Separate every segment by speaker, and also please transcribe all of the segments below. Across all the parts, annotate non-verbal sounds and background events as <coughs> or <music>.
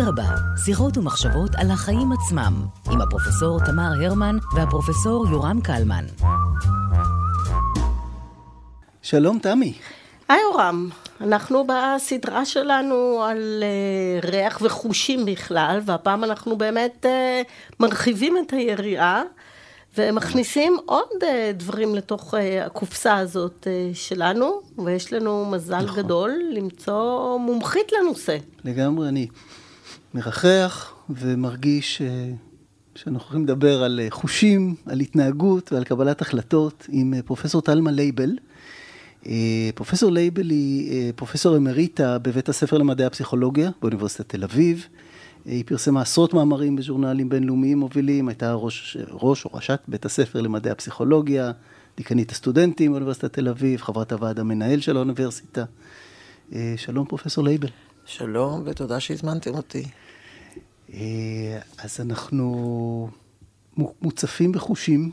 Speaker 1: אדרבה, שיחות ומחשבות על החיים עצמם, עם הפרופסור תמר הרמן והפרופסור יורם קלמן.
Speaker 2: שלום, תמי.
Speaker 3: היי יורם, אנחנו בסדרה שלנו על uh, ריח וחושים בכלל, והפעם אנחנו באמת uh, מרחיבים את היריעה ומכניסים עוד uh, דברים לתוך uh, הקופסה הזאת uh, שלנו, ויש לנו מזל נכון. גדול למצוא מומחית לנושא.
Speaker 2: לגמרי, אני מריח ומרגיש uh, שאנחנו יכולים לדבר על uh, חושים, על התנהגות ועל קבלת החלטות עם uh, פרופסור טלמה לייבל. אה, פרופסור לייבל היא אה, פרופסור אמריטה בבית הספר למדעי הפסיכולוגיה באוניברסיטת תל אביב. אה, היא פרסמה עשרות מאמרים בז'ורנלים בינלאומיים מובילים, הייתה ראש, ראש או ראשת בית הספר למדעי הפסיכולוגיה, דיקנית הסטודנטים באוניברסיטת תל אביב, חברת הוועד המנהל של האוניברסיטה. שלום פרופסור לייבל.
Speaker 4: שלום ותודה שהזמנתם אותי.
Speaker 2: אז אנחנו מוצפים בחושים,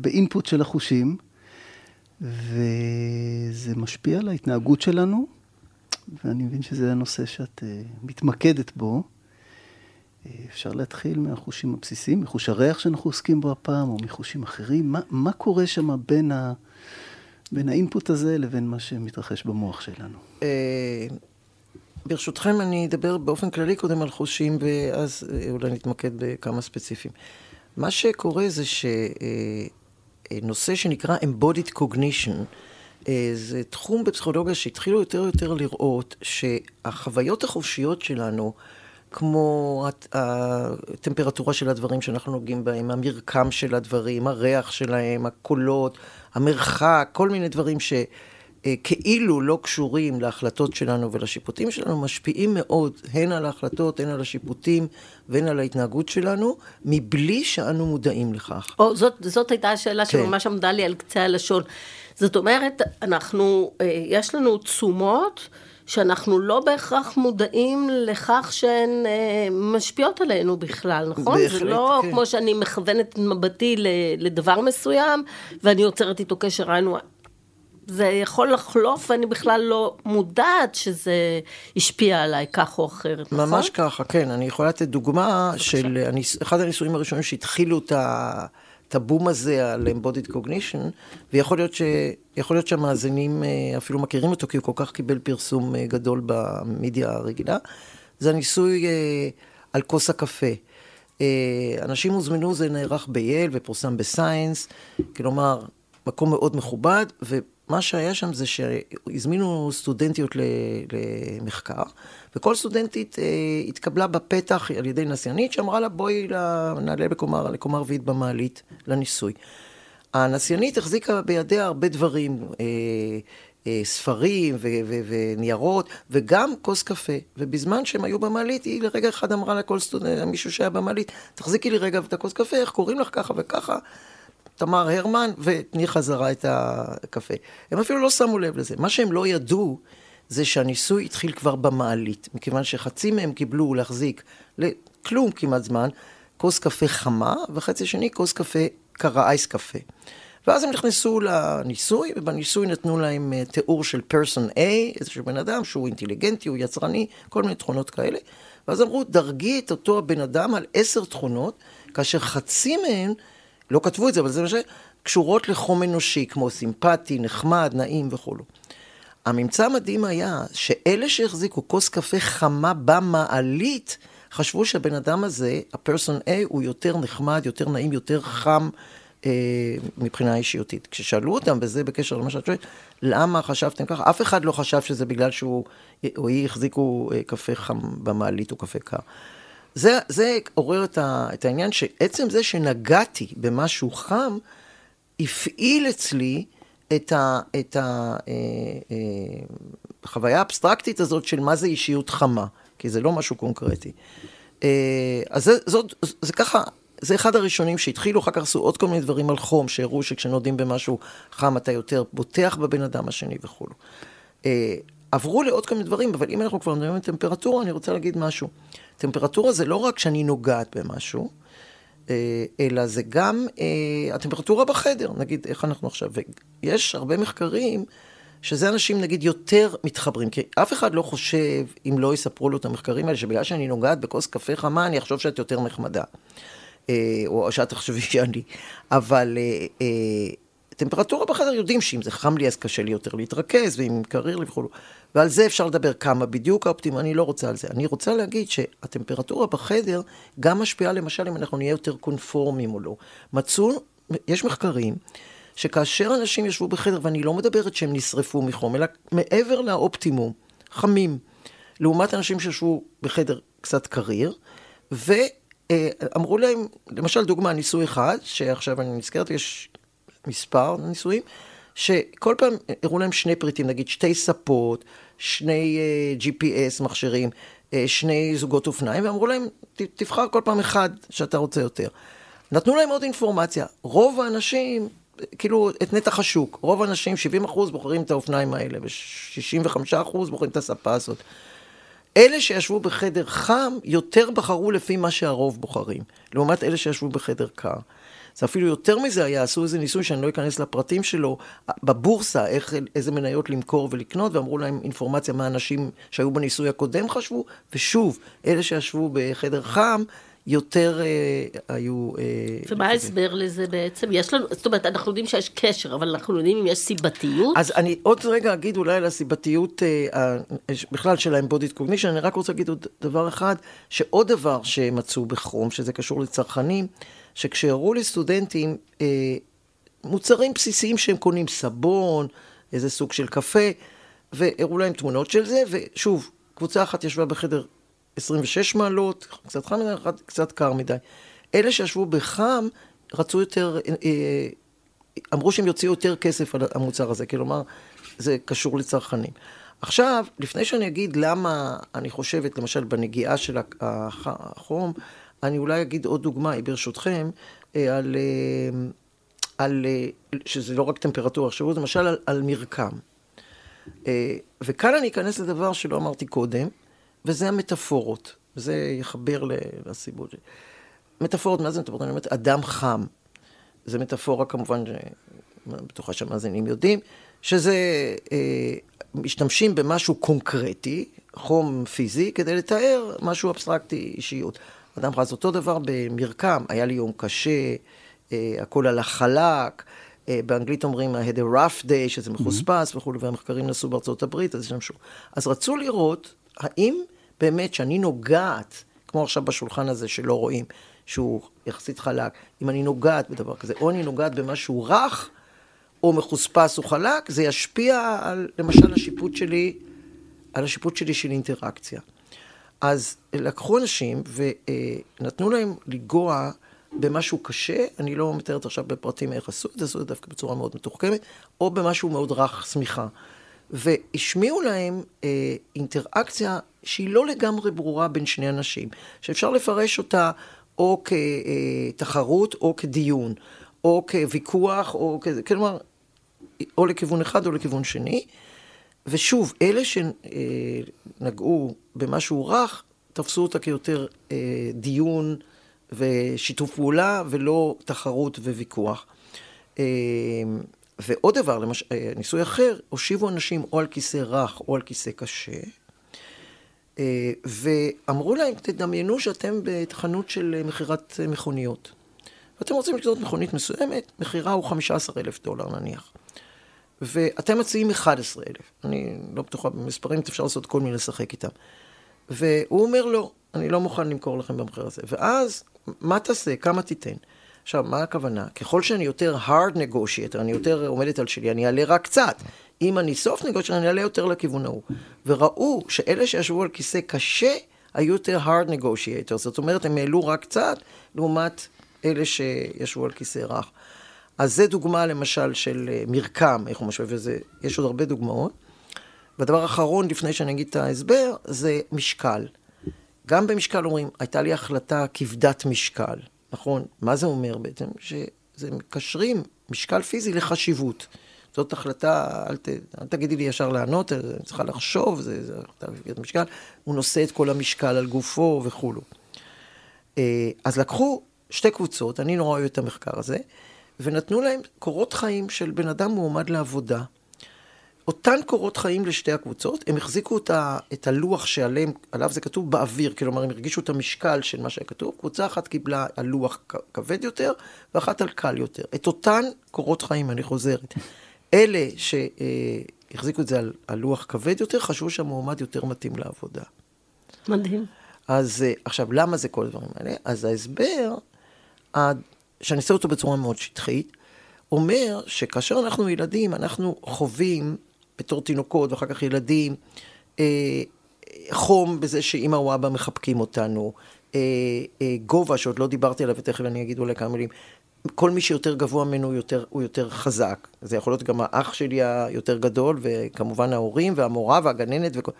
Speaker 2: באינפוט של החושים. וזה משפיע על ההתנהגות שלנו, ואני מבין שזה הנושא שאת uh, מתמקדת בו. Uh, אפשר להתחיל מהחושים הבסיסיים, מחוש הריח שאנחנו עוסקים בו הפעם, או מחושים אחרים. מה, מה קורה שם בין, ה, בין האינפוט הזה לבין מה שמתרחש במוח שלנו?
Speaker 4: ברשותכם, אני אדבר באופן כללי קודם על חושים, ואז אולי נתמקד בכמה ספציפיים. מה שקורה זה ש... נושא שנקרא Embodied Cognition. אה, זה תחום בפסיכולוגיה שהתחילו יותר ויותר לראות שהחוויות החופשיות שלנו, כמו הטמפרטורה של הדברים שאנחנו נוגעים בהם, המרקם של הדברים, הריח שלהם, הקולות, המרחק, כל מיני דברים ש... אה, כאילו לא קשורים להחלטות שלנו ולשיפוטים שלנו, משפיעים מאוד הן על ההחלטות, הן על השיפוטים והן על ההתנהגות שלנו, מבלי שאנו מודעים לכך.
Speaker 3: או, זאת, זאת הייתה השאלה כן. שממש עמדה לי על קצה הלשון. זאת אומרת, אנחנו, אה, יש לנו תשומות שאנחנו לא בהכרח מודעים לכך שהן אה, משפיעות עלינו בכלל, נכון? בהחלט, זה לא כן. כמו שאני מכוונת מבטי לדבר מסוים, ואני יוצרת איתו קשר, היינו... זה יכול לחלוף ואני בכלל לא מודעת שזה השפיע עליי כך או אחרת,
Speaker 4: נכון? ממש ככה, כן. אני יכולה לתת דוגמה של אני, אחד הניסויים הראשונים שהתחילו את ה... את הבום הזה על embodied cognition, ויכול להיות, ש, להיות שהמאזינים אה, אפילו מכירים אותו, כי הוא כל כך קיבל פרסום אה, גדול במדיה הרגילה. זה הניסוי אה, על כוס הקפה. אנשים הוזמנו, זה נערך בייל ופורסם בסיינס, כלומר, מקום מאוד מכובד, ו... מה שהיה שם זה שהזמינו סטודנטיות למחקר, וכל סטודנטית אה, התקבלה בפתח על ידי נסיינית שאמרה לה בואי נעלה לקומה, רביעית במעלית לניסוי. הנסיינית החזיקה בידיה הרבה דברים, אה, אה, ספרים ו- ו- וניירות, וגם כוס קפה. ובזמן שהם היו במעלית, היא לרגע אחד אמרה לכל סטודנט, מישהו שהיה במעלית, תחזיקי לי רגע את הכוס קפה, איך קוראים לך ככה וככה? תמר הרמן, ותני חזרה את הקפה. הם אפילו לא שמו לב לזה. מה שהם לא ידעו, זה שהניסוי התחיל כבר במעלית, מכיוון שחצי מהם קיבלו להחזיק לכלום כמעט זמן, כוס קפה חמה, וחצי שני כוס קפה קרה, אייס קפה. ואז הם נכנסו לניסוי, ובניסוי נתנו להם אה, תיאור של פרסון A, איזשהו בן אדם שהוא אינטליגנטי, הוא יצרני, כל מיני תכונות כאלה. ואז אמרו, דרגי את אותו הבן אדם על עשר תכונות, כאשר חצי מהן לא כתבו את זה, אבל זה מה ש... קשורות לחום אנושי, כמו סימפטי, נחמד, נעים וכולו. הממצא המדהים היה שאלה שהחזיקו כוס קפה חמה במעלית, חשבו שהבן אדם הזה, הפרסון A, הוא יותר נחמד, יותר נעים, יותר חם אה, מבחינה אישיותית. כששאלו אותם, וזה בקשר למה שאת שואלת, למה חשבתם ככה? אף אחד לא חשב שזה בגלל שהוא או היא החזיקו אה, קפה חם במעלית או קפה קר. זה, זה עורר את, ה, את העניין שעצם זה שנגעתי במשהו חם, הפעיל אצלי את, ה, את ה, אה, אה, החוויה האבסטרקטית הזאת של מה זה אישיות חמה, כי זה לא משהו קונקרטי. אה, אז זה, זאת, זה ככה, זה אחד הראשונים שהתחילו, אחר כך עשו עוד כל מיני דברים על חום, שהראו שכשנודים במשהו חם אתה יותר בוטח בבן אדם השני וכולו. עברו לעוד כל מיני דברים, אבל אם אנחנו כבר מדברים על טמפרטורה, אני רוצה להגיד משהו. טמפרטורה זה לא רק שאני נוגעת במשהו, אה, אלא זה גם אה, הטמפרטורה בחדר, נגיד איך אנחנו עכשיו, ויש הרבה מחקרים שזה אנשים נגיד יותר מתחברים, כי אף אחד לא חושב, אם לא יספרו לו את המחקרים האלה, שבגלל שאני נוגעת בכוס קפה חמה, אני אחשוב שאת יותר נחמדה. אה, או שאת תחשבי שאני. אבל טמפרטורה בחדר יודעים שאם זה חם לי אז קשה לי יותר להתרכז, ואם קריר לי וכו'. ועל זה אפשר לדבר כמה בדיוק האופטימום, אני לא רוצה על זה. אני רוצה להגיד שהטמפרטורה בחדר גם משפיעה למשל אם אנחנו נהיה יותר קונפורמים או לא. מצאו, יש מחקרים שכאשר אנשים ישבו בחדר, ואני לא מדברת שהם נשרפו מחום, אלא מעבר לאופטימום, חמים, לעומת אנשים שישבו בחדר קצת קריר, ואמרו להם, למשל דוגמה, ניסוי אחד, שעכשיו אני נזכרת, יש מספר ניסויים, שכל פעם הראו להם שני פריטים, נגיד שתי ספות, שני uh, אה, GPS מכשירים, uh, שני זוגות אופניים, ואמרו להם, תבחר כל פעם אחד שאתה רוצה יותר. נתנו להם עוד אינפורמציה. רוב האנשים, כאילו, את נתח השוק, רוב האנשים, 70 אחוז, בוחרים את האופניים האלה, ו-65 אחוז בוחרים את הספה הזאת. אלה שישבו בחדר חם, יותר בחרו לפי מה שהרוב בוחרים, לעומת אלה שישבו בחדר קר. זה אפילו יותר מזה היה, עשו איזה ניסוי שאני לא אכנס לפרטים שלו, בבורסה, איך, איזה מניות למכור ולקנות, ואמרו להם אינפורמציה מה אנשים שהיו בניסוי הקודם חשבו, ושוב, אלה שישבו בחדר חם, יותר אה, היו... אה,
Speaker 3: ומה ההסבר לזה בעצם? יש לנו, זאת אומרת, אנחנו יודעים שיש קשר, אבל אנחנו יודעים אם יש סיבתיות?
Speaker 4: אז אני עוד רגע אגיד אולי על הסיבתיות אה, בכלל של ה-embodied cognition, אני רק רוצה להגיד עוד דבר אחד, שעוד דבר שמצאו בכרום, שזה קשור לצרכנים, שכשהראו לסטודנטים אה, מוצרים בסיסיים שהם קונים, סבון, איזה סוג של קפה, והראו להם תמונות של זה, ושוב, קבוצה אחת ישבה בחדר 26 מעלות, קצת חם מדי, קצת קר מדי. אלה שישבו בחם, רצו יותר, אה, אה, אמרו שהם יוציאו יותר כסף על המוצר הזה, כלומר, זה קשור לצרכנים. עכשיו, לפני שאני אגיד למה אני חושבת, למשל, בנגיעה של החום, אני אולי אגיד עוד דוגמה, ברשותכם, אה, על, על, שזה לא רק טמפרטורה, עכשיו למשל על, על מרקם. וכאן אני אכנס לדבר שלא אמרתי קודם, וזה המטאפורות. זה יחבר לסיבות. מטאפורות, מה זה מטאפורות? אני אומרת, אדם חם. זה מטאפורה כמובן, בטוחה שהמאזינים יודעים, שזה, אה, משתמשים במשהו קונקרטי, חום פיזי, כדי לתאר משהו אבסטרקטי, אישיות. אדם זה אותו דבר במרקם, היה לי יום קשה, אה, הכל על החלק. אה, באנגלית אומרים I had a rough day, שזה מחוספס mm-hmm. וכולי, והמחקרים נעשו בארצות הברית, אז יש שם אז רצו לראות האם באמת, שאני נוגעת, כמו עכשיו בשולחן הזה שלא רואים, שהוא יחסית חלק, אם אני נוגעת בדבר כזה, או אני נוגעת במשהו רך, או מחוספס או חלק, זה ישפיע על, למשל, השיפוט שלי, על השיפוט שלי של אינטראקציה. אז לקחו אנשים ונתנו להם לנגוע במשהו קשה, אני לא מתארת עכשיו בפרטים איך עשו את זה, עשו את זה דווקא בצורה מאוד מתוחכמת, או במשהו מאוד רך, שמיכה. והשמיעו להם אה, אינטראקציה שהיא לא לגמרי ברורה בין שני אנשים, שאפשר לפרש אותה או כתחרות או כדיון, או כוויכוח, או כזה, כלומר, או לכיוון אחד או לכיוון שני. ושוב, אלה שנגעו במשהו רך, תפסו אותה כיותר אה, דיון ושיתוף פעולה, ולא תחרות וויכוח. אה, ועוד דבר, למש... אה, ניסוי אחר, הושיבו אנשים או על כיסא רך או על כיסא קשה, אה, ואמרו להם, תדמיינו שאתם בחנות של מכירת מכוניות. ואתם רוצים לקנות מכונית מסוימת, מחירה הוא 15 אלף דולר נניח. ואתם מציעים 11 אלף. אני לא בטוחה במספרים, אפשר לעשות כל מיני לשחק איתם. והוא אומר, לא, אני לא מוכן למכור לכם במחיר הזה. ואז, מה תעשה? כמה תיתן? עכשיו, מה הכוונה? ככל שאני יותר hard negotiator, אני יותר עומדת על שלי, אני אעלה רק קצת. אם אני soft negotiator, אני אעלה יותר לכיוון ההוא. וראו שאלה שישבו על כיסא קשה, היו יותר hard negotiator. זאת אומרת, הם העלו רק קצת, לעומת אלה שישבו על כיסא רך. אז זה דוגמה למשל של אה, מרקם, איך הוא משווה וזה, יש עוד הרבה דוגמאות. והדבר האחרון, לפני שאני אגיד את ההסבר, זה משקל. גם במשקל אומרים, הייתה לי החלטה כבדת משקל. נכון? מה זה אומר בעצם? שזה מקשרים משקל פיזי לחשיבות. זאת החלטה, אל, ת, אל תגידי לי ישר לענות, אני צריכה לחשוב, זה, זה החלטה כבדת משקל. הוא נושא את כל המשקל על גופו וכולו. אה, אז לקחו שתי קבוצות, אני נורא אוהב את המחקר הזה, ונתנו להם קורות חיים של בן אדם מועמד לעבודה. אותן קורות חיים לשתי הקבוצות, הם החזיקו את, ה, את הלוח שעליהם, עליו זה כתוב באוויר, כלומר הם הרגישו את המשקל של מה שהיה כתוב, קבוצה אחת קיבלה על לוח כבד יותר, ואחת על קל יותר. את אותן קורות חיים, אני חוזרת. אלה שהחזיקו את זה על, על לוח כבד יותר, חשבו שהמועמד יותר מתאים לעבודה.
Speaker 3: מדהים.
Speaker 4: אז אה, עכשיו, למה זה כל הדברים האלה? אז ההסבר, שאני אעשה אותו בצורה מאוד שטחית, אומר שכאשר אנחנו ילדים, אנחנו חווים בתור תינוקות ואחר כך ילדים, אה, חום בזה שאמא או אבא מחבקים אותנו, אה, אה, גובה שעוד לא דיברתי עליו ותכף אני אגיד אולי כמה מילים. כל מי שיותר גבוה ממנו יותר, הוא יותר חזק. זה יכול להיות גם האח שלי היותר גדול, וכמובן ההורים והמורה והגננת וכל...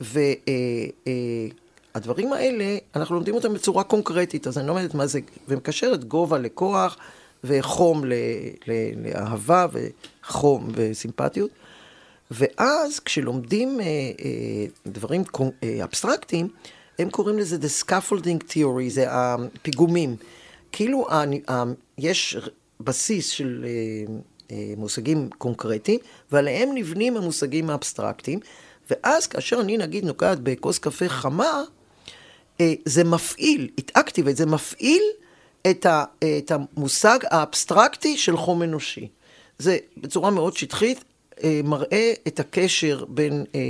Speaker 4: והדברים אה, אה, האלה, אנחנו לומדים אותם בצורה קונקרטית, אז אני לא יודעת מה זה, ומקשרת גובה לכוח, וחום ל, ל, לאהבה, וחום וסימפטיות. ואז כשלומדים אה, אה, דברים אה, אבסטרקטיים, הם קוראים לזה The Scaffolding Theory, זה הפיגומים. כאילו אה, אה, יש בסיס של אה, אה, מושגים קונקרטיים, ועליהם נבנים המושגים האבסטרקטיים, ואז כאשר אני נגיד נוגעת בכוס קפה חמה, זה מפעיל, it activate, זה מפעיל את, ה, את המושג האבסטרקטי של חום אנושי. זה בצורה מאוד שטחית, אה, מראה את הקשר בין אה,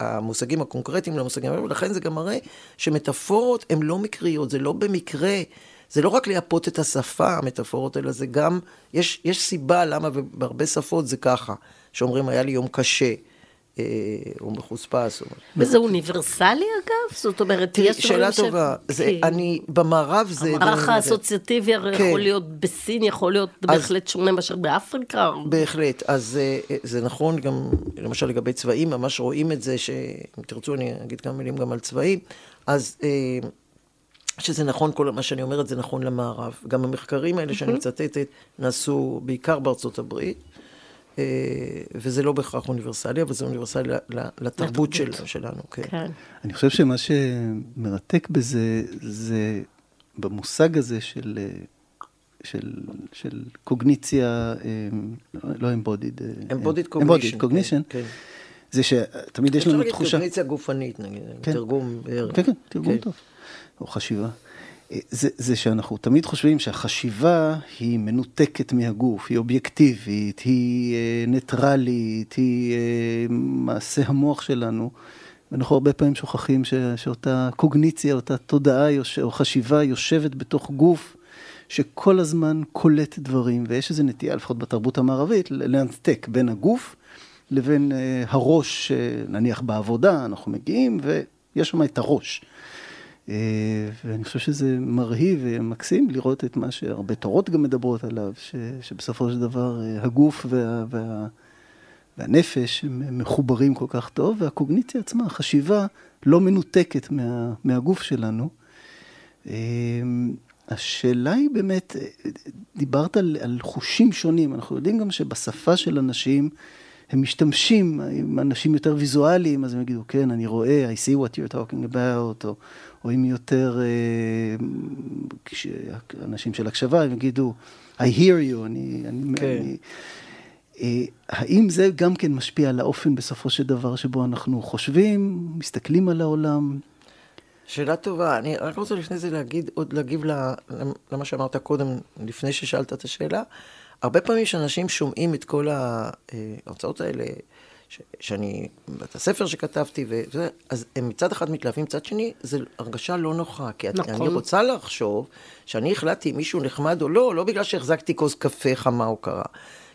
Speaker 4: המושגים הקונקרטיים למושגים ולכן זה גם מראה שמטאפורות הן לא מקריות, זה לא במקרה, זה לא רק לייפות את השפה, המטאפורות, אלא זה גם, יש, יש סיבה למה בהרבה שפות זה ככה, שאומרים היה לי יום קשה. אה, הוא מחוספס.
Speaker 3: וזה אוניברסלי אגב? זאת אומרת,
Speaker 4: יש דברים ש... שאלה טובה. זה, אני, במערב זה...
Speaker 3: המערך האסוציאטיבי הרי כן. יכול להיות בסין, יכול להיות אז, בהחלט שונה מאשר באפריקה.
Speaker 4: בהחלט. אז אה, זה נכון גם, למשל לגבי צבעים, ממש רואים את זה, שאם תרצו אני אגיד כמה מילים גם על צבעים. אז... אה, שזה נכון, כל מה שאני אומרת זה נכון למערב. גם המחקרים האלה שאני מצטטת נעשו בעיקר בארצות הברית. אה, וזה לא בהכרח אוניברסלי, אבל זה אוניברסלי לתרבות של, שלנו. כן. כן.
Speaker 2: אני חושב שמה שמרתק בזה, זה במושג הזה של, של, של קוגניציה, אה, לא אמבודיד.
Speaker 4: אמבודיד קוגנישן.
Speaker 2: קוגנישן. כן. זה שתמיד יש לנו תחושה... אפשר להגיד
Speaker 4: קוגניציה גופנית, נגיד, כן. תרגום בערך.
Speaker 2: כן, כן, תרגום כן. טוב. או חשיבה. זה, זה שאנחנו תמיד חושבים שהחשיבה היא מנותקת מהגוף, היא אובייקטיבית, היא אה, ניטרלית, היא אה, מעשה המוח שלנו. ואנחנו הרבה פעמים שוכחים ש, שאותה קוגניציה, אותה תודעה או חשיבה יושבת בתוך גוף שכל הזמן קולט דברים, ויש איזו נטייה, לפחות בתרבות המערבית, לנתק בין הגוף לבין אה, הראש, נניח בעבודה, אנחנו מגיעים ויש שם את הראש. אה, ואני חושב שזה מרהיב ומקסים לראות את מה שהרבה תורות גם מדברות עליו, ש, שבסופו של דבר אה, הגוף וה, וה, והנפש מחוברים כל כך טוב, והקוגניציה עצמה, החשיבה, לא מנותקת מה, מהגוף שלנו. אה, השאלה היא באמת, דיברת על, על חושים שונים, אנחנו יודעים גם שבשפה של אנשים, הם משתמשים, עם אנשים יותר ויזואליים, אז הם יגידו, כן, אני רואה, I see what you're talking about, או, או אם יותר אה, אנשים של הקשבה, הם יגידו, I hear you, אני... אני, כן. אני אה, האם זה גם כן משפיע על האופן בסופו של דבר שבו אנחנו חושבים, מסתכלים על העולם?
Speaker 4: שאלה טובה. אני רק רוצה לפני זה להגיד, עוד להגיב למה שאמרת קודם, לפני ששאלת את השאלה. הרבה פעמים שאנשים שומעים את כל ההרצאות האלה, ש, שאני, בית הספר שכתבתי, וזה, אז הם מצד אחד מתלהבים, מצד שני, זו הרגשה לא נוחה. כי נכון. אני רוצה לחשוב שאני החלטתי אם מישהו נחמד או לא, לא בגלל שהחזקתי כוס קפה חמה או קרה.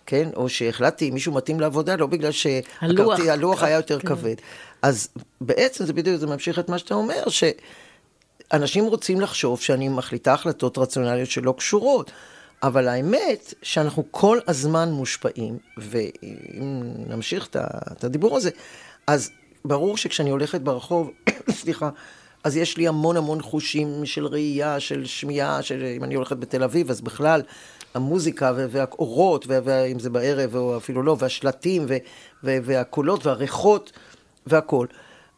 Speaker 4: כן? או שהחלטתי אם מישהו מתאים לעבודה, לא בגלל שהלוח היה יותר כן. כבד. אז בעצם זה בדיוק, זה ממשיך את מה שאתה אומר, שאנשים רוצים לחשוב שאני מחליטה החלטות רציונליות שלא קשורות. אבל האמת שאנחנו כל הזמן מושפעים, ואם נמשיך את הדיבור הזה, אז ברור שכשאני הולכת ברחוב, <coughs> סליחה, אז יש לי המון המון חושים של ראייה, של שמיעה, של אם אני הולכת בתל אביב, אז בכלל המוזיקה והאורות, ואם זה בערב או אפילו לא, והשלטים והקולות והריחות והכול.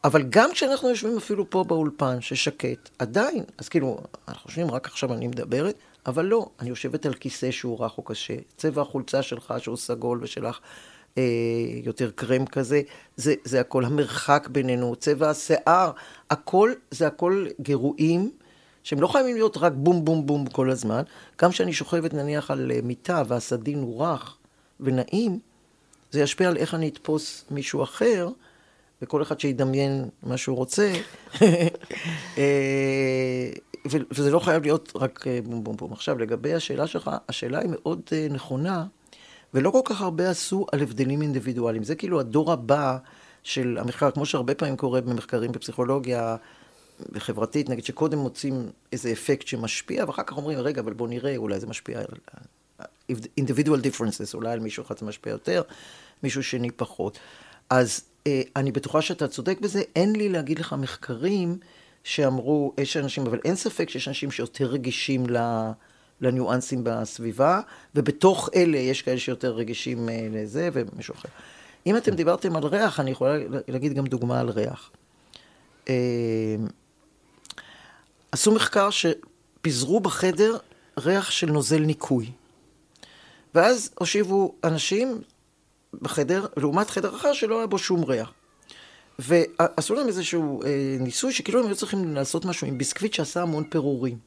Speaker 4: אבל גם כשאנחנו יושבים אפילו פה באולפן, ששקט, עדיין, אז כאילו, אנחנו חושבים, רק עכשיו אני מדברת, אבל לא, אני יושבת על כיסא שהוא רך או קשה, צבע החולצה שלך שהוא סגול ושלך אה, יותר קרם כזה, זה, זה הכל המרחק בינינו, צבע השיער, הכל, זה הכל גירויים. שהם לא חייבים להיות רק בום בום בום כל הזמן. גם כשאני שוכבת נניח על אה, מיטה והסדין הוא רך ונעים, זה ישפיע על איך אני אתפוס מישהו אחר, וכל אחד שידמיין מה שהוא רוצה. <laughs> אה, וזה לא חייב להיות רק אה, בום בום בום. עכשיו, לגבי השאלה שלך, השאלה היא מאוד נכונה, ולא כל כך הרבה עשו על הבדלים אינדיבידואליים. זה כאילו הדור הבא של המחקר, כמו שהרבה פעמים קורה במחקרים בפסיכולוגיה, חברתית, נגיד שקודם מוצאים איזה אפקט שמשפיע, ואחר כך אומרים, רגע, אבל בוא נראה, אולי זה משפיע על... individual differences, אולי על מישהו אחד זה משפיע יותר, מישהו שני פחות. אז אה, אני בטוחה שאתה צודק בזה, אין לי להגיד לך מחקרים שאמרו, יש אנשים, אבל אין ספק שיש אנשים שיותר רגישים לניואנסים בסביבה, ובתוך אלה יש כאלה שיותר רגישים אה, לזה ומישהו אחר. אם אתם דיברתם על ריח, אני יכולה להגיד גם דוגמה על ריח. אה, עשו מחקר שפיזרו בחדר ריח של נוזל ניקוי. ואז הושיבו אנשים בחדר, לעומת חדר אחר שלא היה בו שום ריח. ועשו להם איזשהו אה, ניסוי שכאילו הם היו צריכים לעשות משהו עם ביסקוויט שעשה המון פירורים.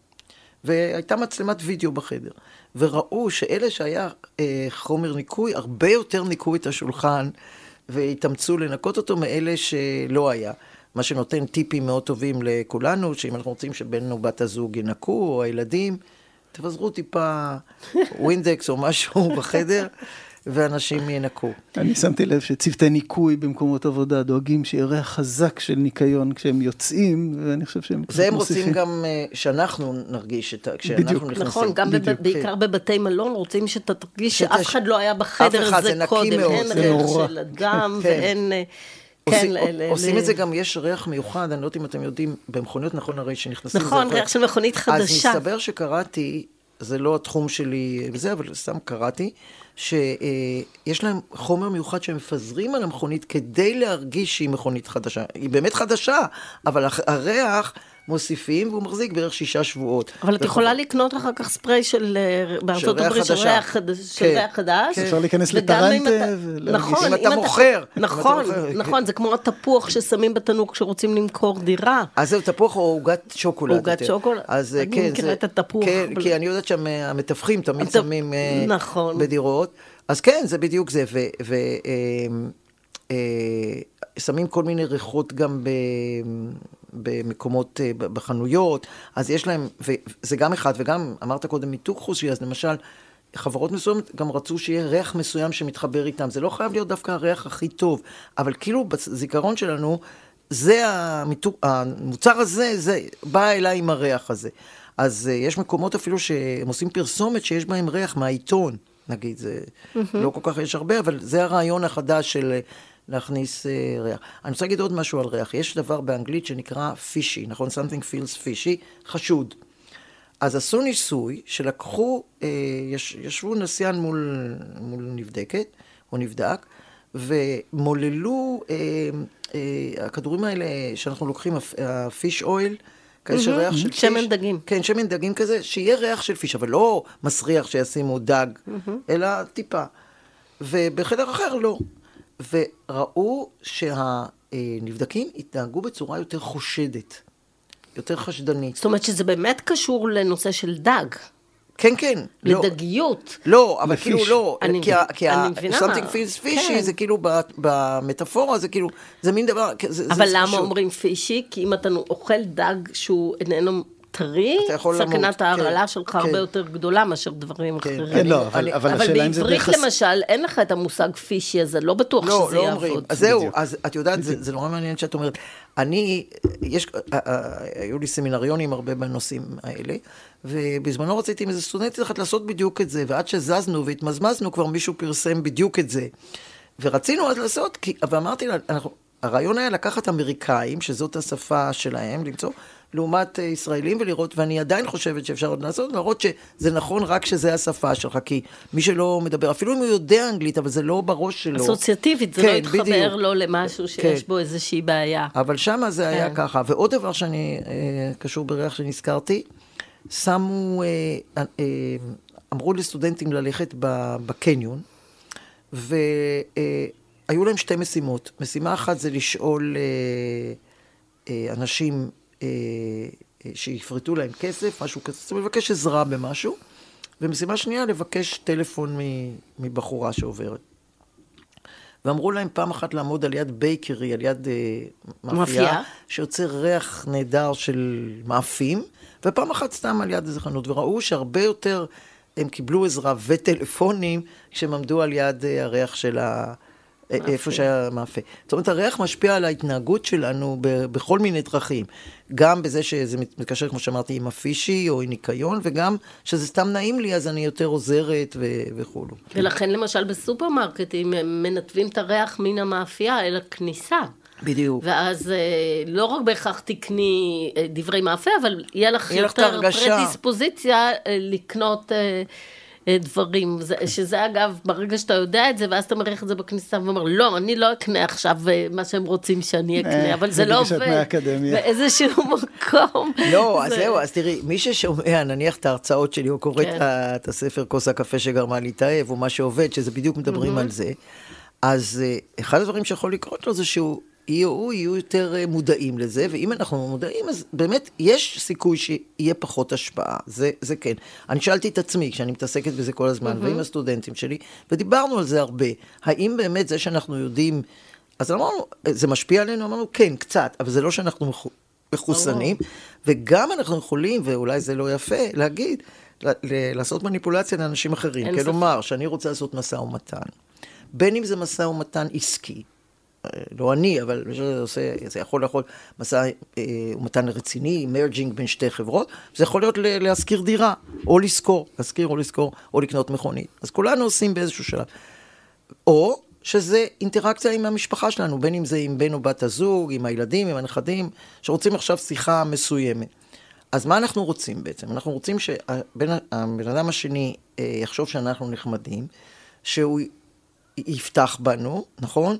Speaker 4: והייתה מצלמת וידאו בחדר. וראו שאלה שהיה אה, חומר ניקוי, הרבה יותר ניקו את השולחן והתאמצו לנקות אותו מאלה שלא היה. מה שנותן טיפים מאוד טובים לכולנו, שאם אנחנו רוצים שבן או בת הזוג ינקו, או הילדים, תפזרו טיפה <laughs> ווינדקס או משהו בחדר. ואנשים ינקו.
Speaker 2: אני שמתי לב שצוותי ניקוי במקומות עבודה דואגים שיהיה ריח חזק של ניקיון כשהם יוצאים, ואני חושב שהם
Speaker 4: זה הם רוצים גם אה, שאנחנו נרגיש את ה... כשאנחנו נכנסים.
Speaker 3: נכון, גם בדיוק, בעיקר כן. בבתי מלון רוצים שאתה תרגיש שאף אחד לא היה בחדר הזה קודם. אין ריח של אדם כן. ואין... אה,
Speaker 4: כן, עושים את זה גם, יש ריח מיוחד, אני לא יודעת אם אתם יודעים, במכוניות נכון הרי שנכנסים...
Speaker 3: נכון, ריח של מכונית חדשה.
Speaker 4: אז מסתבר שקראתי, זה לא התחום שלי וזה, אבל סתם קראתי, שיש להם חומר מיוחד שהם מפזרים על המכונית כדי להרגיש שהיא מכונית חדשה. היא באמת חדשה, אבל הריח... מוסיפים, והוא מחזיק בערך שישה שבועות.
Speaker 3: אבל את יכולה לקנות אחר כך ספרי של, אה, בארצות הברית, של ריח חדש.
Speaker 2: אפשר להיכנס לטרנטה
Speaker 3: נכון,
Speaker 4: אם אתה מוכר.
Speaker 3: נכון, נכון, זה כמו התפוח ששמים בתנור כשרוצים למכור דירה.
Speaker 4: אז זהו תפוח או עוגת שוקולד.
Speaker 3: עוגת שוקולד.
Speaker 4: אז
Speaker 3: כן, אני מכירה את התפוח.
Speaker 4: כן, כי אני יודעת שהמתווכים תמיד שמים אה, נכון. בדירות. אז כן, זה בדיוק זה. ושמים אה, כל מיני ריחות גם במקומות, אה, בחנויות, אז יש להם, וזה גם אחד, וגם אמרת קודם מיתוג חושי, אז למשל, חברות מסוימת גם רצו שיהיה ריח מסוים שמתחבר איתם. זה לא חייב להיות דווקא הריח הכי טוב, אבל כאילו בזיכרון שלנו, זה המיתוג, המוצר הזה, זה בא אליי עם הריח הזה. אז uh, יש מקומות אפילו שהם עושים פרסומת שיש בהם ריח מהעיתון, נגיד, זה mm-hmm. לא כל כך יש הרבה, אבל זה הרעיון החדש של להכניס uh, ריח. אני רוצה להגיד עוד משהו על ריח. יש דבר באנגלית שנקרא פישי, נכון? something feels fishy, חשוד. אז עשו ניסוי שלקחו, uh, יש, ישבו נסיין מול, מול נבדקת, או נבדק, ומוללו, uh, uh, הכדורים האלה שאנחנו לוקחים, הפיש אויל, כזה של ריח של פיש.
Speaker 3: שמן דגים.
Speaker 4: כן, שמן דגים כזה, שיהיה ריח של פיש, אבל לא מסריח שישימו דג, אלא טיפה. ובחדר אחר לא. וראו שהנבדקים התנהגו בצורה יותר חושדת, יותר חשדנית.
Speaker 3: זאת אומרת שזה באמת קשור לנושא של דג.
Speaker 4: כן, כן.
Speaker 3: לא. לדגיות.
Speaker 4: לא, אבל כאילו לא, אני, כי, כי אני מבינה. something feels fishy כן. זה כאילו במטאפורה, זה כאילו, זה מין דבר, זה,
Speaker 3: אבל זה למה אומרים פישי? כי אם אתה אוכל דג שהוא איננו טרי, סכנת ההרעלה כן, שלך הרבה כן. יותר גדולה מאשר דברים אחרים.
Speaker 2: כן, לא, אבל השאלה אם זה
Speaker 3: בעברית למשל, אין לך את המושג פישי הזה, לא בטוח לא, שזה
Speaker 4: לא יעבוד. אז זהו, אז את יודעת, זה נורא מעניין שאת אומרת. אני, יש, היו לי סמינריונים הרבה בנושאים האלה, ובזמנו רציתי עם איזה סטודנטית אחת לעשות בדיוק את זה, ועד שזזנו והתמזמזנו, כבר מישהו פרסם בדיוק את זה. ורצינו אז לעשות, ואמרתי לה, הרעיון היה לקחת אמריקאים, שזאת השפה שלהם, למצוא לעומת אה, ישראלים ולראות, ואני עדיין חושבת שאפשר עוד לעשות, להראות שזה נכון רק שזה השפה שלך, כי מי שלא מדבר, אפילו אם הוא יודע אנגלית, אבל זה לא בראש שלו.
Speaker 3: אסוציאטיבית, זה לא כן, לא יתחבר בדיוק. לו למשהו שיש כן. בו איזושהי בעיה.
Speaker 4: אבל שמה זה כן. היה ככה. ועוד דבר שאני, אה, קשור בריח שנזכרתי, שמו, אה, אה, אמרו לסטודנטים ללכת בקניון, והיו להם שתי משימות. משימה אחת זה לשאול אנשים שיפרטו להם כסף, משהו כזה, זאת אומרת, לבקש עזרה במשהו. ומשימה שנייה, לבקש טלפון מבחורה שעוברת. ואמרו להם פעם אחת לעמוד על יד בייקרי, על יד uh, מאפייה, שיוצא ריח נהדר של מאפים, ופעם אחת סתם על יד איזה חנות, וראו שהרבה יותר הם קיבלו עזרה וטלפונים כשהם עמדו על יד uh, הריח של ה... איפה שהיה מאפה. זאת אומרת, הריח משפיע על ההתנהגות שלנו בכל מיני דרכים. גם בזה שזה מתקשר, כמו שאמרתי, עם הפישי או עם ניקיון, וגם שזה סתם נעים לי, אז אני יותר עוזרת וכולו.
Speaker 3: ולכן למשל בסופרמרקטים הם מנתבים את הריח מן המאפייה אל הכניסה.
Speaker 4: בדיוק.
Speaker 3: ואז אה, לא רק בהכרח תקני אה, דברי מאפה, אבל יהיה לך יהיה יותר פרדיספוזיציה אה, לקנות... אה, דברים, שזה אגב, ברגע שאתה יודע את זה, ואז אתה מריח את זה בכניסה ואומר, לא, אני לא אקנה עכשיו אה, מה שהם רוצים שאני אקנה, אה, אבל זה לא עובד באיזשהו <laughs> מקום.
Speaker 4: לא, אז זהו, אז תראי, מי ששומע, נניח את ההרצאות שלי, או קורא כן. את הספר כוס הקפה שגרמה להתאהב, או מה שעובד, שזה בדיוק מדברים על זה, אז אחד הדברים שיכול לקרות לו זה שהוא יהיו, יהיו יותר אה, מודעים לזה, ואם אנחנו מודעים, אז באמת יש סיכוי שיהיה פחות השפעה, זה, זה כן. אני שאלתי את עצמי, כשאני מתעסקת בזה כל הזמן, mm-hmm. ועם הסטודנטים שלי, ודיברנו על זה הרבה, האם באמת זה שאנחנו יודעים, אז אמרנו, זה משפיע עלינו? אמרנו, כן, קצת, אבל זה לא שאנחנו מחוסנים, וגם אנחנו יכולים, ואולי זה לא יפה, להגיד, לעשות מניפולציה לאנשים אחרים. כלומר, שאני רוצה לעשות משא ומתן. בין אם זה משא ומתן עסקי, לא אני, אבל זה, עושה, זה יכול להיות מסע אה, ומתן רציני, מרג'ינג בין שתי חברות, זה יכול להיות להשכיר דירה, או לשכור, להשכיר או לשכור, או לקנות מכונית. אז כולנו עושים באיזשהו שלב. או שזה אינטראקציה עם המשפחה שלנו, בין אם זה עם בן או בת הזוג, עם הילדים, עם הנכדים, שרוצים עכשיו שיחה מסוימת. אז מה אנחנו רוצים בעצם? אנחנו רוצים שהבן אדם השני אה, יחשוב שאנחנו נחמדים, שהוא יפתח בנו, נכון?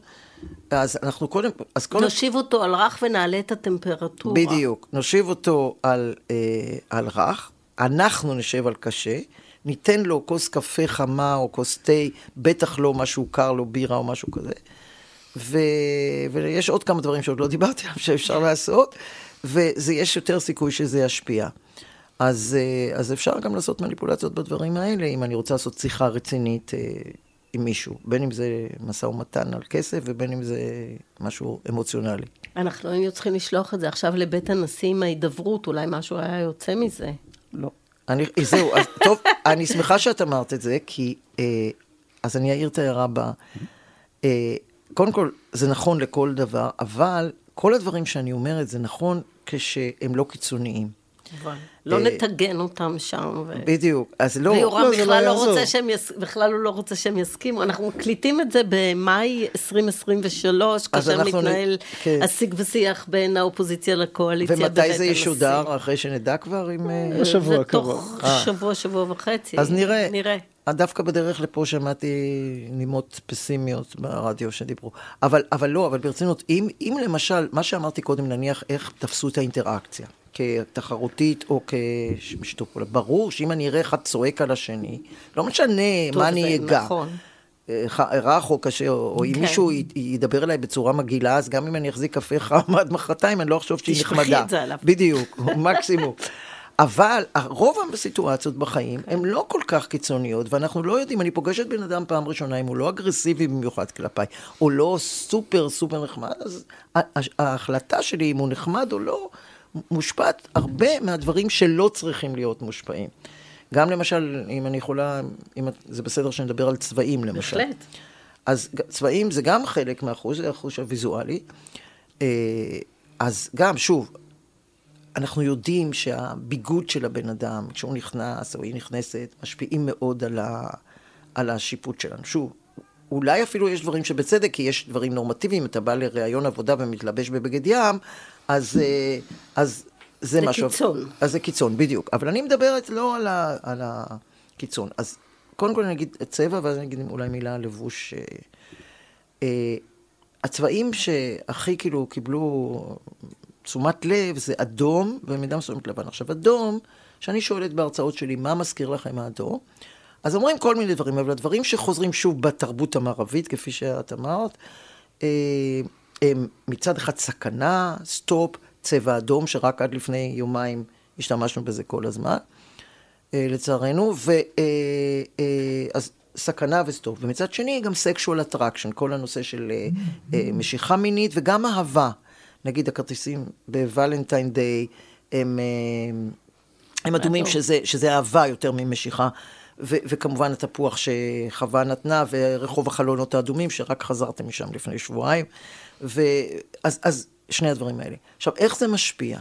Speaker 4: אז אנחנו קודם, אז קודם...
Speaker 3: נושיב אותו על רך ונעלה את הטמפרטורה.
Speaker 4: בדיוק, נושיב אותו על, אה, על רך, אנחנו נשב על קשה, ניתן לו כוס קפה חמה או כוס תה, בטח לא משהו קר לו, בירה או משהו כזה. ו... ויש עוד כמה דברים שעוד לא דיברתי עליהם שאפשר לעשות, ויש יותר סיכוי שזה ישפיע. אז, אה, אז אפשר גם לעשות מניפולציות בדברים האלה, אם אני רוצה לעשות שיחה רצינית. אה, עם מישהו, בין אם זה משא ומתן על כסף ובין אם זה משהו אמוציונלי.
Speaker 3: אנחנו היינו צריכים לשלוח את זה עכשיו לבית הנשיא עם ההידברות, אולי משהו היה יוצא מזה.
Speaker 2: לא.
Speaker 4: אני, זהו, אז <laughs> טוב, אני שמחה שאת אמרת את זה, כי, אה, אז אני אעיר את ההערה הבאה. אה, קודם כל, זה נכון לכל דבר, אבל כל הדברים שאני אומרת זה נכון כשהם לא קיצוניים.
Speaker 3: לא אה, נטגן אותם שם.
Speaker 4: בדיוק, אז לא...
Speaker 3: ויורם לא, בכלל לא, לא רוצה שהם בכלל הוא לא רוצה שהם יסכימו. אנחנו מקליטים את זה במאי 2023, כאשר מתנהל כן. השיג ושיח בין האופוזיציה לקואליציה.
Speaker 4: ומתי זה ישודר? אחרי שנדע כבר אם...
Speaker 2: בשבוע
Speaker 3: אה, הקרוב. תוך שבוע, שבוע וחצי.
Speaker 4: אז נראה. נראה. דווקא בדרך לפה שמעתי נימות פסימיות ברדיו שדיברו. אבל, אבל לא, אבל ברצינות, אם, אם למשל, מה שאמרתי קודם, נניח איך תפסו את האינטראקציה. כתחרותית או כשיתוף פעולה. ברור שאם אני אראה אחד צועק על השני, לא משנה מה אני אגע. נכון. אה, רך או קשה, או אם כן. מישהו ידבר אליי בצורה מגעילה, אז גם אם אני אחזיק קפה חם עד מחרתיים, אני לא אחשוב שהיא נחמדה.
Speaker 3: תשפכי את זה עליו.
Speaker 4: בדיוק, <laughs> מקסימום. אבל רוב הסיטואציות בחיים הן לא כל כך קיצוניות, ואנחנו לא יודעים, אני פוגשת בן אדם פעם ראשונה, אם הוא לא אגרסיבי במיוחד כלפיי, או לא סופר סופר נחמד, אז ההחלטה שלי אם הוא נחמד או לא, מושפעת הרבה מהדברים שלא צריכים להיות מושפעים. גם למשל, אם אני יכולה, אם זה בסדר שנדבר על צבעים למשל.
Speaker 3: בהחלט.
Speaker 4: אז צבעים זה גם חלק מהחוש, זה החוש הוויזואלי. אה, אז גם, שוב, אנחנו יודעים שהביגוד של הבן אדם, כשהוא נכנס או היא נכנסת, משפיעים מאוד על, ה, על השיפוט שלנו. שוב, אולי אפילו יש דברים שבצדק, כי יש דברים נורמטיביים, אתה בא לראיון עבודה ומתלבש בבגד ים, אז, אה, אז זה,
Speaker 3: זה
Speaker 4: משהו...
Speaker 3: זה קיצון.
Speaker 4: אז זה קיצון, בדיוק. אבל אני מדברת לא על, ה, על הקיצון. אז קודם כל אני אגיד צבע, ואז אני אגיד אולי מילה על לבוש. אה, אה, הצבעים שהכי כאילו קיבלו תשומת לב זה אדום, ובמידה מסוימת לבן. עכשיו, אדום, כשאני שואלת בהרצאות שלי, מה מזכיר לכם האדום? אז אומרים כל מיני דברים, אבל הדברים שחוזרים שוב בתרבות המערבית, כפי שאת אמרת, אה, הם מצד אחד סכנה, stop, צבע אדום, שרק עד לפני יומיים השתמשנו בזה כל הזמן, אה, לצערנו, ו... אז סכנה ו stop. ומצד שני, גם sexual attraction, כל הנושא של משיכה מינית וגם אהבה. נגיד הכרטיסים ב Valentine Day, הם, הם אדומים שזה, שזה אהבה יותר ממשיכה. ו- וכמובן התפוח שחווה נתנה, ורחוב החלונות האדומים, שרק חזרתם משם לפני שבועיים. ואז, אז שני הדברים האלה. עכשיו, איך זה משפיע?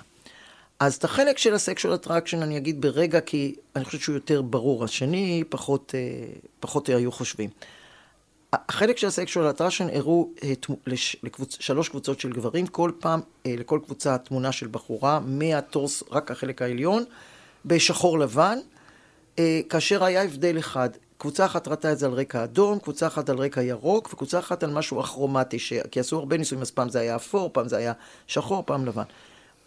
Speaker 4: אז את החלק של ה sexual attraction אני אגיד ברגע, כי אני חושבת שהוא יותר ברור. השני, פחות, אה, פחות היו חושבים. החלק של ה sexual attraction הראו אה, לקבוצ... שלוש קבוצות של גברים, כל פעם, אה, לכל קבוצה תמונה של בחורה, מהטורס, רק החלק העליון, בשחור לבן, כאשר היה הבדל אחד. קבוצה אחת ראתה את זה על רקע אדום, קבוצה אחת על רקע ירוק, וקבוצה אחת על משהו אכרומטי, ש... כי עשו הרבה ניסויים, אז פעם זה היה אפור, פעם זה היה שחור, פעם לבן.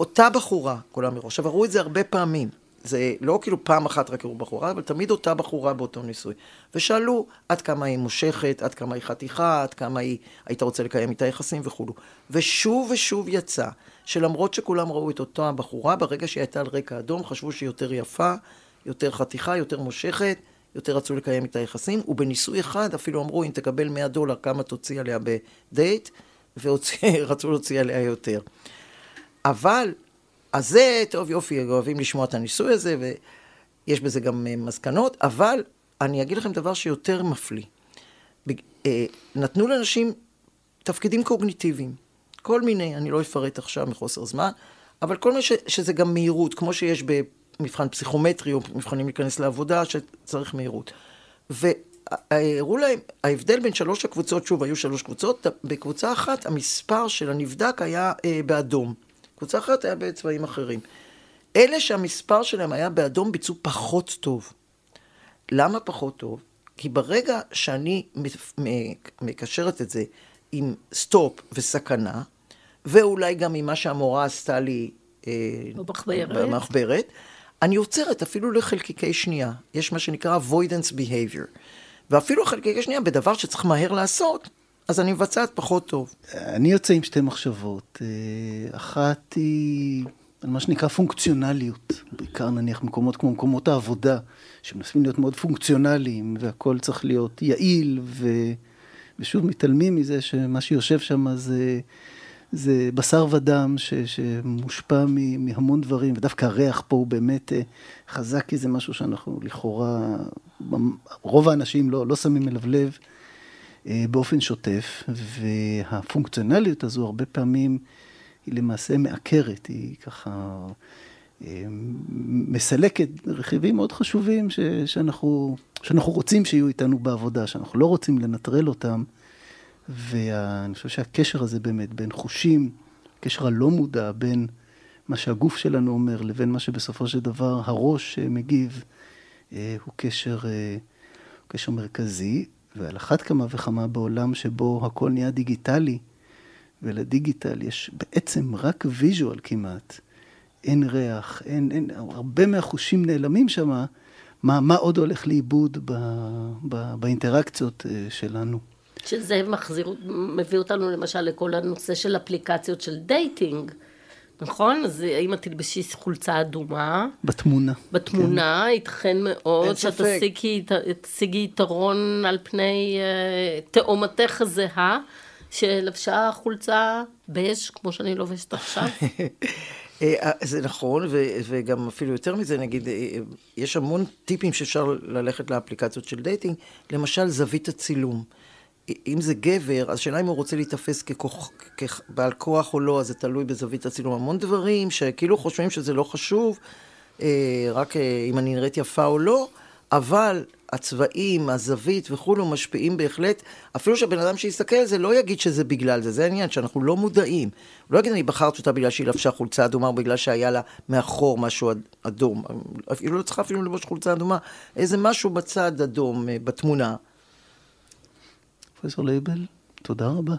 Speaker 4: אותה בחורה, כולם מראש. עכשיו, ראו את זה הרבה פעמים. זה לא כאילו פעם אחת רק הראו בחורה, אבל תמיד אותה בחורה באותו ניסוי. ושאלו עד כמה היא מושכת, עד כמה היא חתיכה, עד כמה היא, היית רוצה לקיים איתה יחסים וכולו. ושוב ושוב יצא שלמרות שכולם ראו את אותה בחורה, ברגע שהיא הייתה על רקע אדום, חשבו שהיא יותר יפה, יותר חתיכה, יותר מושכת, יותר רצו לקיים איתה יחסים, ובניסוי אחד אפילו אמרו, אם תקבל 100 דולר, כמה תוציא עליה בדייט, ורצו <laughs> להוציא עליה יותר. אבל, אז זה, טוב יופי, אוהבים לשמוע את הניסוי הזה, ויש בזה גם אה, מסקנות, אבל אני אגיד לכם דבר שיותר מפליא. אה, נתנו לאנשים תפקידים קוגניטיביים, כל מיני, אני לא אפרט עכשיו מחוסר זמן, אבל כל מיני ש, שזה גם מהירות, כמו שיש במבחן פסיכומטרי או מבחנים להיכנס לעבודה, שצריך מהירות. והראו להם, ההבדל בין שלוש הקבוצות, שוב, היו שלוש קבוצות, בקבוצה אחת המספר של הנבדק היה אה, באדום. קבוצה אחרת היה בצבעים אחרים. אלה שהמספר שלהם היה באדום ביצעו פחות טוב. למה פחות טוב? כי ברגע שאני מקשרת את זה עם סטופ וסכנה, ואולי גם עם מה שהמורה עשתה לי
Speaker 3: אה,
Speaker 4: במחברת, אני עוצרת אפילו לחלקיקי שנייה. יש מה שנקרא avoidance behavior. ואפילו חלקיקי שנייה בדבר שצריך מהר לעשות, אז אני מבצעת פחות טוב.
Speaker 2: אני יוצא עם שתי מחשבות. אה, אחת היא על מה שנקרא פונקציונליות, בעיקר נניח מקומות כמו מקומות העבודה, שמנסים להיות מאוד פונקציונליים, והכל צריך להיות יעיל, ו... ושוב מתעלמים מזה שמה שיושב שם זה, זה בשר ודם ש... שמושפע מהמון דברים, ודווקא הריח פה הוא באמת אה, חזק, כי זה משהו שאנחנו לכאורה, רוב האנשים לא, לא שמים אליו לב. אה, באופן שוטף, והפונקציונליות הזו הרבה פעמים היא למעשה מעקרת, היא ככה אה, מסלקת רכיבים מאוד חשובים ש, שאנחנו, שאנחנו רוצים שיהיו איתנו בעבודה, שאנחנו לא רוצים לנטרל אותם. ואני חושב שהקשר הזה באמת בין חושים, הקשר הלא מודע בין מה שהגוף שלנו אומר לבין מה שבסופו של דבר הראש מגיב, אה, הוא קשר, הוא קשר מרכזי. ועל אחת כמה וכמה בעולם שבו הכל נהיה דיגיטלי, ולדיגיטל יש בעצם רק visual כמעט. אין ריח, אין, אין, הרבה מהחושים נעלמים שם, מה, מה עוד הולך לאיבוד ב, ב, באינטראקציות אה, שלנו.
Speaker 3: שזה מחזיר, מביא אותנו למשל לכל הנושא של אפליקציות של dating. נכון? אז אם את תלבשי חולצה אדומה...
Speaker 2: בתמונה.
Speaker 3: בתמונה, כן. ייתכן מאוד שאת תשיגי יתרון על פני uh, תאומתך הזהה, שלבשה חולצה בז', כמו שאני לובשת עכשיו. <laughs>
Speaker 4: אה, אה, זה נכון, וגם אפילו יותר מזה, נגיד, יש המון טיפים שאפשר ללכת לאפליקציות של dating, למשל זווית הצילום. אם זה גבר, אז שאלה אם הוא רוצה להיתפס ככוח, כבעל כוח או לא, אז זה תלוי בזווית הצילום. המון דברים שכאילו חושבים שזה לא חשוב, אה, רק אה, אם אני נראית יפה או לא, אבל הצבעים, הזווית וכולו משפיעים בהחלט, אפילו שהבן אדם שיסתכל על זה לא יגיד שזה בגלל זה, זה העניין, שאנחנו לא מודעים. הוא לא יגיד, אני בחרתי אותה בגלל שהיא לבשה חולצה אדומה, או בגלל שהיה לה מאחור משהו אדום. אפילו לא צריכה אפילו לבוש חולצה אדומה, איזה משהו בצד אדום אה, בתמונה.
Speaker 2: פרופסור לייבל, תודה רבה.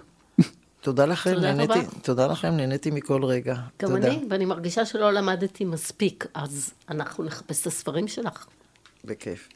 Speaker 4: תודה לכם, תודה נהניתי, רבה. תודה לכם, נהניתי מכל רגע.
Speaker 3: גם תודה. אני, ואני מרגישה שלא למדתי מספיק, אז אנחנו נחפש את הספרים שלך.
Speaker 4: בכיף.